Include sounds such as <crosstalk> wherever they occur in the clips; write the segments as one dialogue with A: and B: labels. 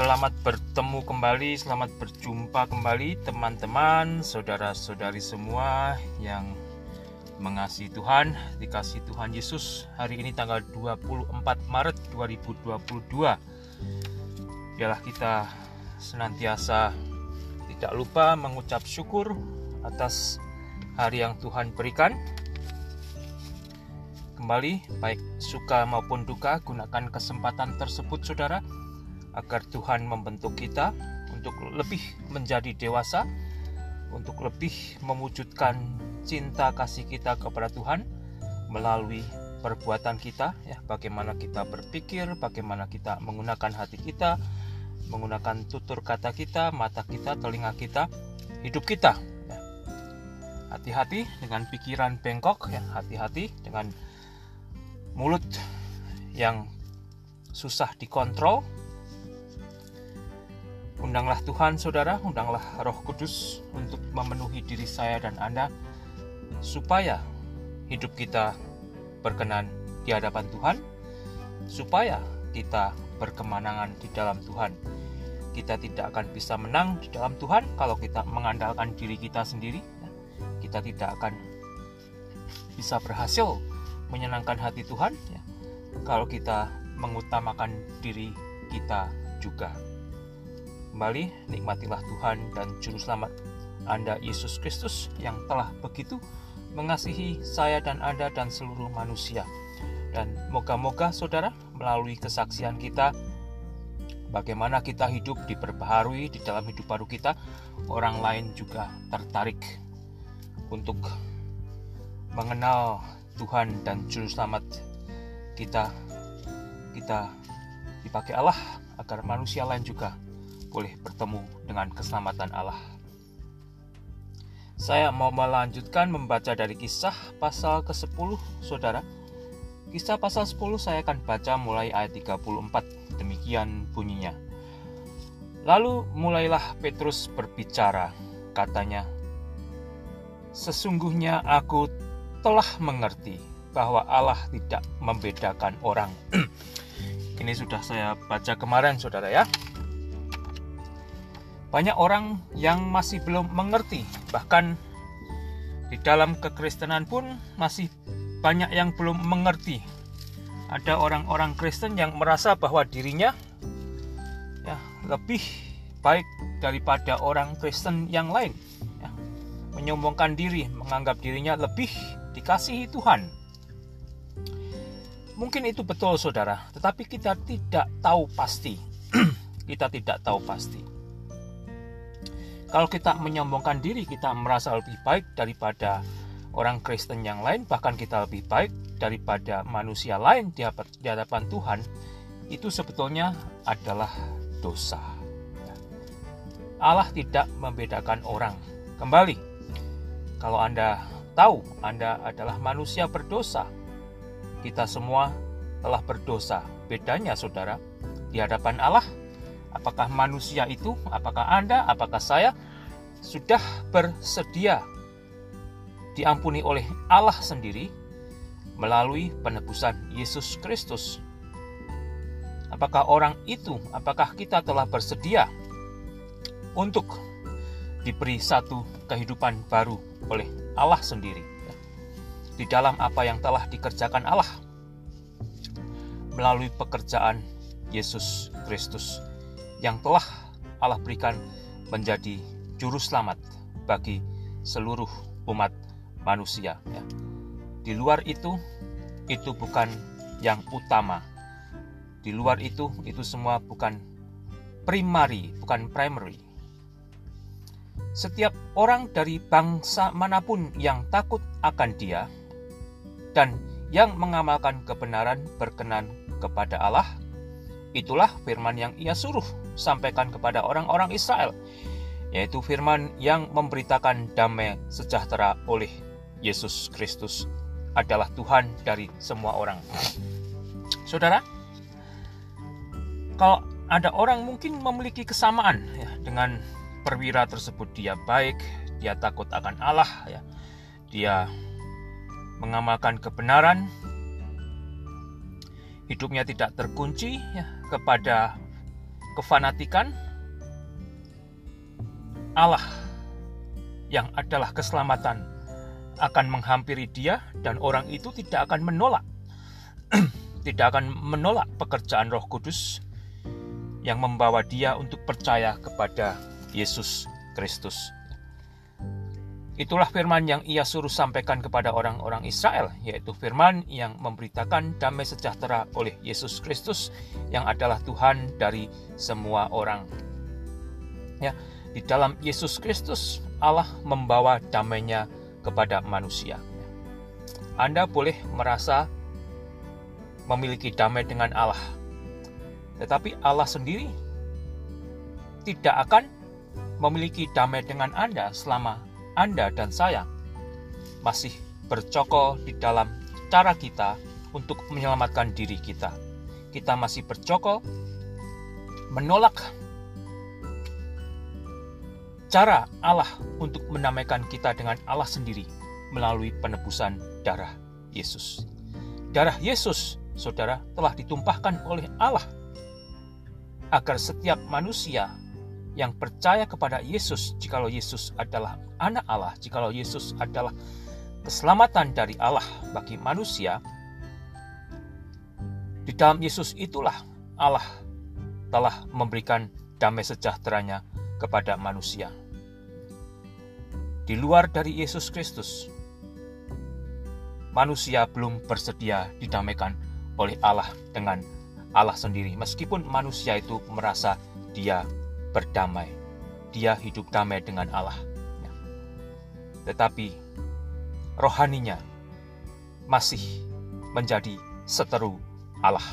A: Selamat bertemu kembali, selamat berjumpa kembali teman-teman, saudara-saudari semua yang mengasihi Tuhan, dikasih Tuhan Yesus. Hari ini tanggal 24 Maret 2022. Biarlah kita senantiasa tidak lupa mengucap syukur atas hari yang Tuhan berikan. Kembali, baik suka maupun duka, gunakan kesempatan tersebut, saudara, agar Tuhan membentuk kita untuk lebih menjadi dewasa, untuk lebih mewujudkan cinta kasih kita kepada Tuhan melalui perbuatan kita ya bagaimana kita berpikir bagaimana kita menggunakan hati kita menggunakan tutur kata kita mata kita telinga kita hidup kita ya. hati-hati dengan pikiran bengkok ya hati-hati dengan mulut yang susah dikontrol Undanglah Tuhan, saudara, undanglah Roh Kudus untuk memenuhi diri saya dan Anda, supaya hidup kita berkenan di hadapan Tuhan, supaya kita berkemenangan di dalam Tuhan. Kita tidak akan bisa menang di dalam Tuhan kalau kita mengandalkan diri kita sendiri. Kita tidak akan bisa berhasil menyenangkan hati Tuhan ya, kalau kita mengutamakan diri kita juga. Kembali, nikmatilah Tuhan dan Juru Selamat Anda Yesus Kristus yang telah begitu mengasihi saya dan Anda dan seluruh manusia. Dan moga-moga saudara melalui kesaksian kita bagaimana kita hidup diperbaharui di dalam hidup baru kita, orang lain juga tertarik untuk mengenal Tuhan dan Juru Selamat kita. Kita dipakai Allah agar manusia lain juga boleh bertemu dengan keselamatan Allah. Saya mau melanjutkan membaca dari kisah pasal ke-10, saudara. Kisah pasal 10 saya akan baca mulai ayat 34, demikian bunyinya. Lalu mulailah Petrus berbicara, katanya, Sesungguhnya aku telah mengerti bahwa Allah tidak membedakan orang. <clears throat> Ini sudah saya baca kemarin, saudara ya. Banyak orang yang masih belum mengerti, bahkan di dalam kekristenan pun masih banyak yang belum mengerti. Ada orang-orang Kristen yang merasa bahwa dirinya ya lebih baik daripada orang Kristen yang lain. Ya, menyombongkan diri, menganggap dirinya lebih dikasihi Tuhan. Mungkin itu betul saudara, tetapi kita tidak tahu pasti. <clears throat> kita tidak tahu pasti. Kalau kita menyombongkan diri, kita merasa lebih baik daripada orang Kristen yang lain, bahkan kita lebih baik daripada manusia lain di hadapan Tuhan, itu sebetulnya adalah dosa. Allah tidak membedakan orang. Kembali, kalau Anda tahu Anda adalah manusia berdosa, kita semua telah berdosa. Bedanya, saudara, di hadapan Allah Apakah manusia itu, apakah Anda, apakah saya sudah bersedia diampuni oleh Allah sendiri melalui penebusan Yesus Kristus? Apakah orang itu, apakah kita telah bersedia untuk diberi satu kehidupan baru oleh Allah sendiri di dalam apa yang telah dikerjakan Allah melalui pekerjaan Yesus Kristus yang telah Allah berikan menjadi juru selamat bagi seluruh umat manusia. Ya. Di luar itu, itu bukan yang utama. Di luar itu, itu semua bukan primary, bukan primary. Setiap orang dari bangsa mana pun yang takut akan Dia dan yang mengamalkan kebenaran berkenan kepada Allah, itulah firman yang Ia suruh sampaikan kepada orang-orang Israel, yaitu firman yang memberitakan damai sejahtera oleh Yesus Kristus adalah Tuhan dari semua orang. Saudara, kalau ada orang mungkin memiliki kesamaan ya, dengan perwira tersebut, dia baik, dia takut akan Allah, ya, dia mengamalkan kebenaran, hidupnya tidak terkunci ya, kepada kefanatikan, Allah yang adalah keselamatan akan menghampiri dia dan orang itu tidak akan menolak <clears throat> tidak akan menolak pekerjaan Roh Kudus yang membawa dia untuk percaya kepada Yesus Kristus. Itulah firman yang ia suruh sampaikan kepada orang-orang Israel, yaitu firman yang memberitakan damai sejahtera oleh Yesus Kristus yang adalah Tuhan dari semua orang. Ya, di dalam Yesus Kristus Allah membawa damainya kepada manusia. Anda boleh merasa memiliki damai dengan Allah. Tetapi Allah sendiri tidak akan memiliki damai dengan Anda selama Anda dan saya masih bercokol di dalam cara kita untuk menyelamatkan diri kita. Kita masih bercokol menolak cara Allah untuk menamaikan kita dengan Allah sendiri melalui penebusan darah Yesus. Darah Yesus saudara, telah ditumpahkan oleh Allah agar setiap manusia yang percaya kepada Yesus, jikalau Yesus adalah anak Allah, jikalau Yesus adalah keselamatan dari Allah bagi manusia, di dalam Yesus itulah Allah telah memberikan damai sejahteranya kepada manusia. Di luar dari Yesus Kristus, manusia belum bersedia didamaikan oleh Allah dengan Allah sendiri. Meskipun manusia itu merasa dia berdamai, dia hidup damai dengan Allah. Ya. Tetapi rohaninya masih menjadi seteru Allah.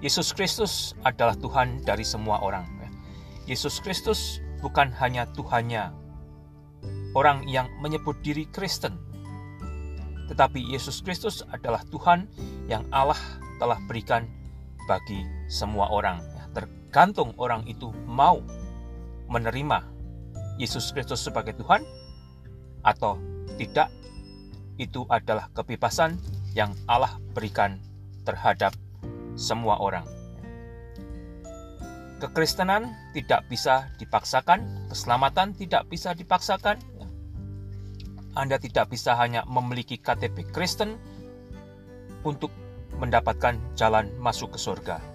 A: Yesus Kristus adalah Tuhan dari semua orang. Ya. Yesus Kristus bukan hanya Tuhannya orang yang menyebut diri Kristen, tetapi Yesus Kristus adalah Tuhan yang Allah telah berikan bagi semua orang. Tergantung orang itu mau menerima Yesus Kristus sebagai Tuhan atau tidak, itu adalah kebebasan yang Allah berikan terhadap semua orang. Kekristenan tidak bisa dipaksakan, keselamatan tidak bisa dipaksakan, anda tidak bisa hanya memiliki KTP Kristen untuk mendapatkan jalan masuk ke surga.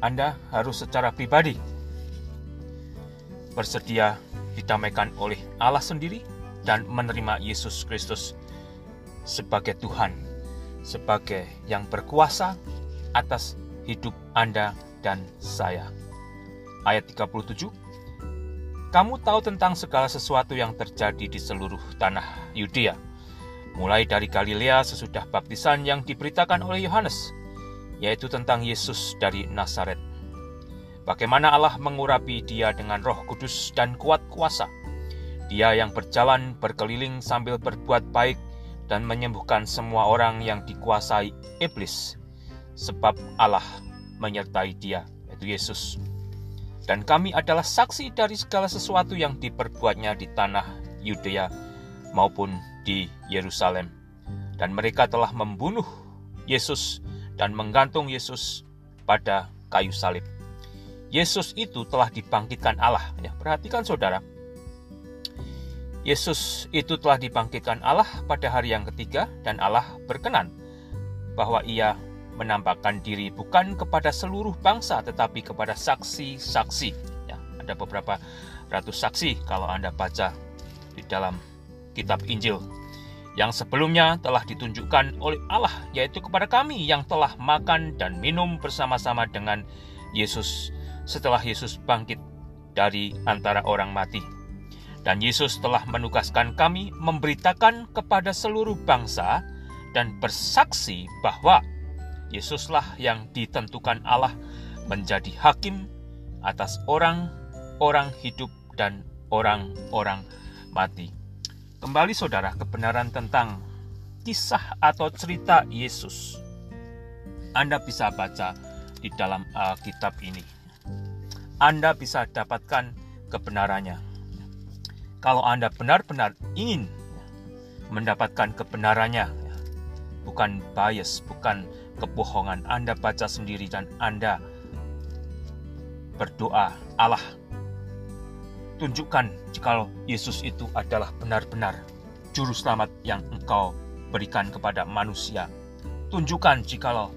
A: Anda harus secara pribadi bersedia didamaikan oleh Allah sendiri dan menerima Yesus Kristus sebagai Tuhan, sebagai yang berkuasa atas hidup Anda dan saya. Ayat 37 kamu tahu tentang segala sesuatu yang terjadi di seluruh tanah Yudea, mulai dari Galilea sesudah baptisan yang diberitakan oleh Yohanes, yaitu tentang Yesus dari Nazaret. Bagaimana Allah mengurapi dia dengan roh kudus dan kuat kuasa. Dia yang berjalan berkeliling sambil berbuat baik dan menyembuhkan semua orang yang dikuasai iblis, sebab Allah menyertai dia, yaitu Yesus dan kami adalah saksi dari segala sesuatu yang diperbuatnya di tanah Yudea maupun di Yerusalem. Dan mereka telah membunuh Yesus dan menggantung Yesus pada kayu salib. Yesus itu telah dibangkitkan Allah. Ya, perhatikan saudara. Yesus itu telah dibangkitkan Allah pada hari yang ketiga dan Allah berkenan bahwa ia menampakkan diri bukan kepada seluruh bangsa tetapi kepada saksi-saksi. Ya, ada beberapa ratus saksi kalau Anda baca di dalam kitab Injil yang sebelumnya telah ditunjukkan oleh Allah yaitu kepada kami yang telah makan dan minum bersama-sama dengan Yesus setelah Yesus bangkit dari antara orang mati. Dan Yesus telah menugaskan kami memberitakan kepada seluruh bangsa dan bersaksi bahwa Yesuslah yang ditentukan Allah menjadi hakim atas orang-orang hidup dan orang-orang mati. Kembali saudara, kebenaran tentang kisah atau cerita Yesus. Anda bisa baca di dalam Alkitab ini. Anda bisa dapatkan kebenarannya. Kalau Anda benar-benar ingin mendapatkan kebenarannya, bukan bias, bukan kebohongan. Anda baca sendiri dan Anda berdoa, Allah, tunjukkan jika Yesus itu adalah benar-benar juru selamat yang engkau berikan kepada manusia. Tunjukkan jikalau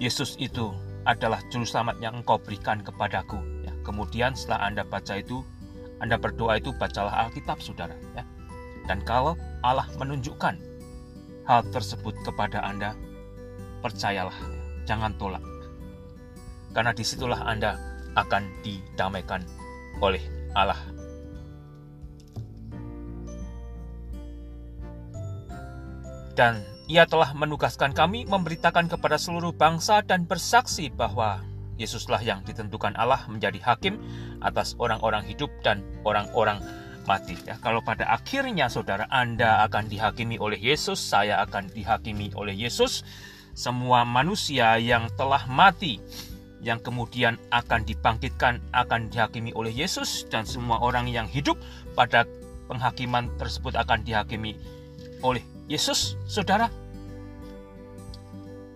A: Yesus itu adalah juru selamat yang engkau berikan kepadaku. Ya, kemudian setelah Anda baca itu, Anda berdoa itu bacalah Alkitab saudara. Ya. Dan kalau Allah menunjukkan hal tersebut kepada Anda, percayalah, jangan tolak. Karena di situlah Anda akan didamaikan oleh Allah. Dan ia telah menugaskan kami memberitakan kepada seluruh bangsa dan bersaksi bahwa Yesuslah yang ditentukan Allah menjadi hakim atas orang-orang hidup dan orang-orang mati. Ya, kalau pada akhirnya saudara Anda akan dihakimi oleh Yesus, saya akan dihakimi oleh Yesus. Semua manusia yang telah mati yang kemudian akan dibangkitkan akan dihakimi oleh Yesus dan semua orang yang hidup pada penghakiman tersebut akan dihakimi oleh Yesus, saudara.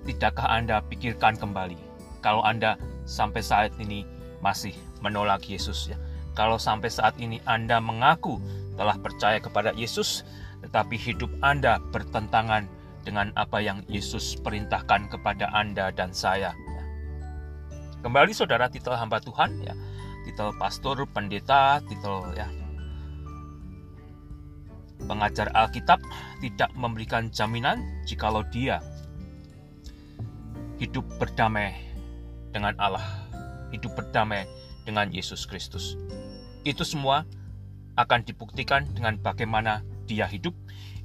A: Tidakkah Anda pikirkan kembali kalau Anda sampai saat ini masih menolak Yesus ya? Kalau sampai saat ini Anda mengaku telah percaya kepada Yesus, tetapi hidup Anda bertentangan dengan apa yang Yesus perintahkan kepada Anda dan saya. Kembali saudara titel hamba Tuhan ya, titel pastor, pendeta, titel ya pengajar Alkitab tidak memberikan jaminan jikalau dia hidup berdamai dengan Allah, hidup berdamai dengan Yesus Kristus. Itu semua akan dibuktikan dengan bagaimana dia hidup.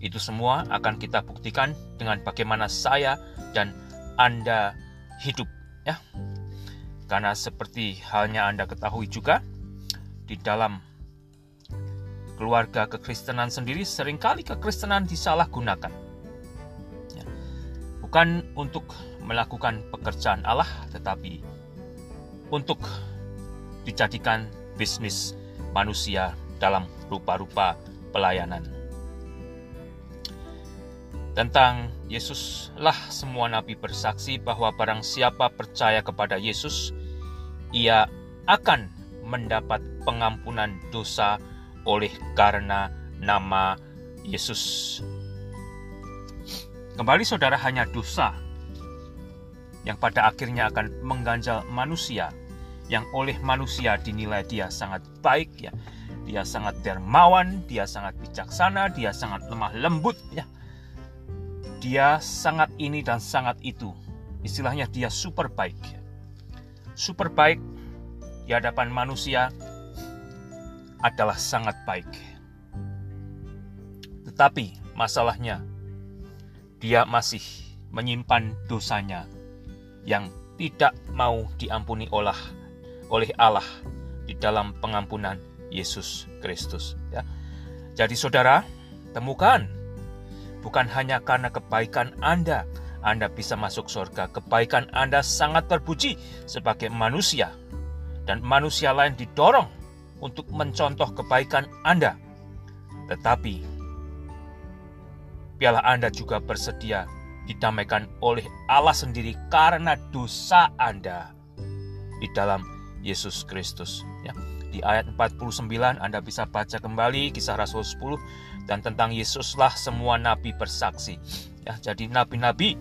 A: Itu semua akan kita buktikan dengan bagaimana saya dan Anda hidup ya. Karena seperti halnya Anda ketahui juga, di dalam keluarga kekristenan sendiri sering kali kekristenan disalahgunakan. Ya. Bukan untuk melakukan pekerjaan Allah, tetapi untuk dijadikan bisnis manusia dalam rupa-rupa pelayanan. Tentang Yesuslah semua nabi bersaksi bahwa barang siapa percaya kepada Yesus, ia akan mendapat pengampunan dosa oleh karena nama Yesus. Kembali saudara hanya dosa yang pada akhirnya akan mengganjal manusia yang oleh manusia dinilai dia sangat baik ya. Dia sangat dermawan, dia sangat bijaksana, dia sangat lemah lembut ya. Dia sangat ini dan sangat itu. Istilahnya dia super baik. Super baik di hadapan manusia adalah sangat baik. Tetapi masalahnya, dia masih menyimpan dosanya yang tidak mau diampuni oleh oleh Allah di dalam pengampunan Yesus Kristus ya. Jadi saudara, temukan bukan hanya karena kebaikan Anda anda bisa masuk surga. Kebaikan Anda sangat terpuji sebagai manusia, dan manusia lain didorong untuk mencontoh kebaikan Anda. Tetapi, piala Anda juga bersedia didamaikan oleh Allah sendiri karena dosa Anda di dalam Yesus Kristus. Ya. Di ayat 49 Anda bisa baca kembali kisah Rasul 10 dan tentang Yesuslah semua nabi bersaksi. Ya, jadi nabi-nabi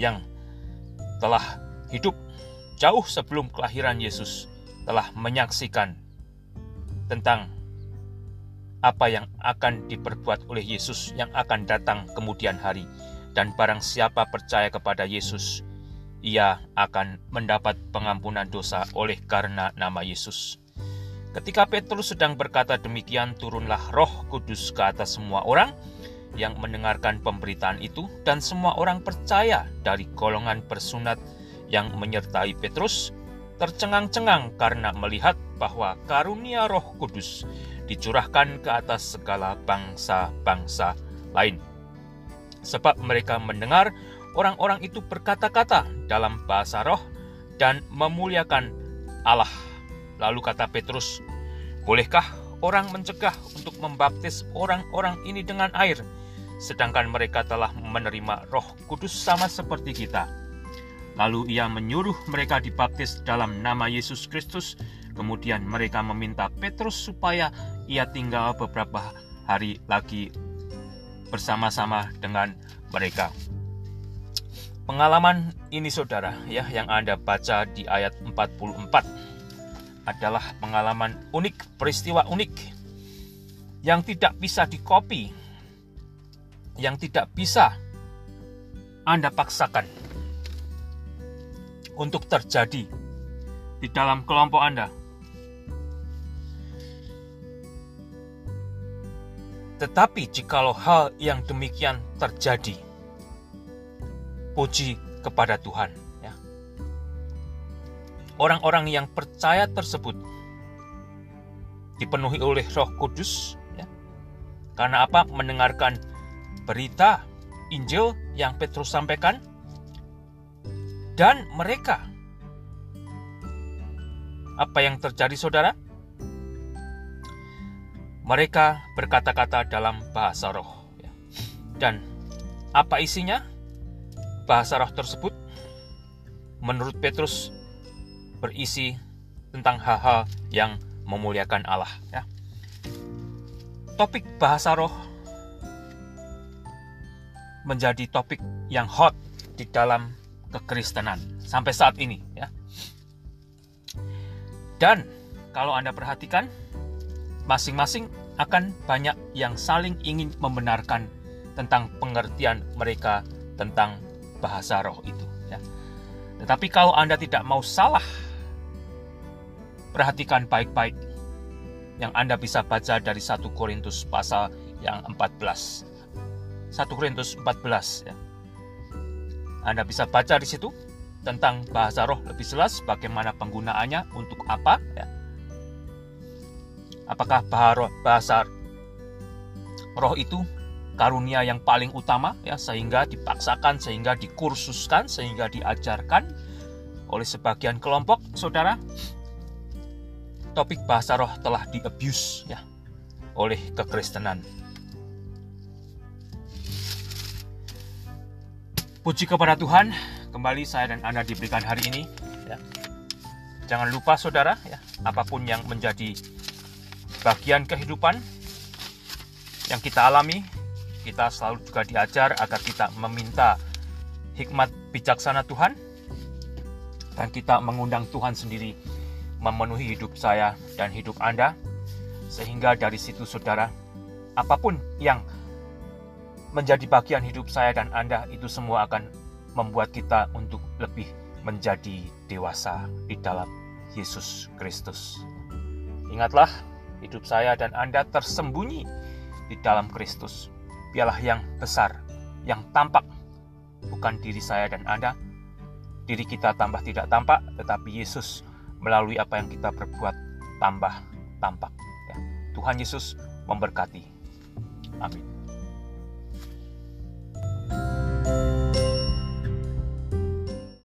A: yang telah hidup jauh sebelum kelahiran Yesus telah menyaksikan tentang apa yang akan diperbuat oleh Yesus yang akan datang kemudian hari. Dan barang siapa percaya kepada Yesus, ia akan mendapat pengampunan dosa oleh karena nama Yesus. Ketika Petrus sedang berkata demikian, turunlah roh kudus ke atas semua orang, yang mendengarkan pemberitaan itu dan semua orang percaya dari golongan bersunat yang menyertai Petrus tercengang-cengang karena melihat bahwa karunia Roh Kudus dicurahkan ke atas segala bangsa-bangsa lain. Sebab mereka mendengar orang-orang itu berkata-kata dalam bahasa roh dan memuliakan Allah. Lalu kata Petrus, "Bolehkah orang mencegah untuk membaptis orang-orang ini dengan air?" Sedangkan mereka telah menerima Roh Kudus sama seperti kita. Lalu ia menyuruh mereka dibaptis dalam nama Yesus Kristus. Kemudian mereka meminta Petrus supaya ia tinggal beberapa hari lagi bersama-sama dengan mereka. Pengalaman ini saudara ya yang Anda baca di ayat 44 adalah pengalaman unik, peristiwa unik yang tidak bisa dikopi, yang tidak bisa Anda paksakan untuk terjadi di dalam kelompok Anda. Tetapi jikalau hal yang demikian terjadi, puji kepada Tuhan. Ya. Orang-orang yang percaya tersebut dipenuhi oleh Roh Kudus, ya. karena apa? Mendengarkan berita Injil yang Petrus sampaikan, dan mereka. Apa yang terjadi, saudara? Mereka berkata-kata dalam bahasa roh. Ya. Dan apa isinya? Bahasa roh tersebut, menurut Petrus, berisi tentang hal-hal yang memuliakan Allah. Ya. Topik bahasa roh menjadi topik yang hot di dalam kekristenan sampai saat ini ya. Dan kalau Anda perhatikan masing-masing akan banyak yang saling ingin membenarkan tentang pengertian mereka tentang bahasa roh itu ya. Tetapi kalau Anda tidak mau salah perhatikan baik-baik yang Anda bisa baca dari 1 Korintus pasal yang 14. 1 Korintus 14 ya. Anda bisa baca di situ tentang bahasa roh lebih jelas bagaimana penggunaannya untuk apa ya. Apakah bahasa roh itu karunia yang paling utama ya sehingga dipaksakan sehingga dikursuskan sehingga diajarkan oleh sebagian kelompok saudara topik bahasa roh telah diabuse ya oleh kekristenan Puji kepada Tuhan, kembali saya dan Anda diberikan hari ini. Ya. Jangan lupa saudara, ya, apa pun yang menjadi bagian kehidupan yang kita alami, kita selalu juga diajar agar kita meminta hikmat bijaksana Tuhan dan kita mengundang Tuhan sendiri memenuhi hidup saya dan hidup Anda sehingga dari situ saudara apa pun yang menjadi bagian hidup saya dan Anda itu semua akan membuat kita untuk lebih menjadi dewasa di dalam Yesus Kristus. Ingatlah, hidup saya dan Anda tersembunyi di dalam Kristus. Biarlah yang besar, yang tampak, bukan diri saya dan Anda. Diri kita tambah tidak tampak, tetapi Yesus melalui apa yang kita perbuat tambah tampak. Ya. Tuhan Yesus memberkati. Amin.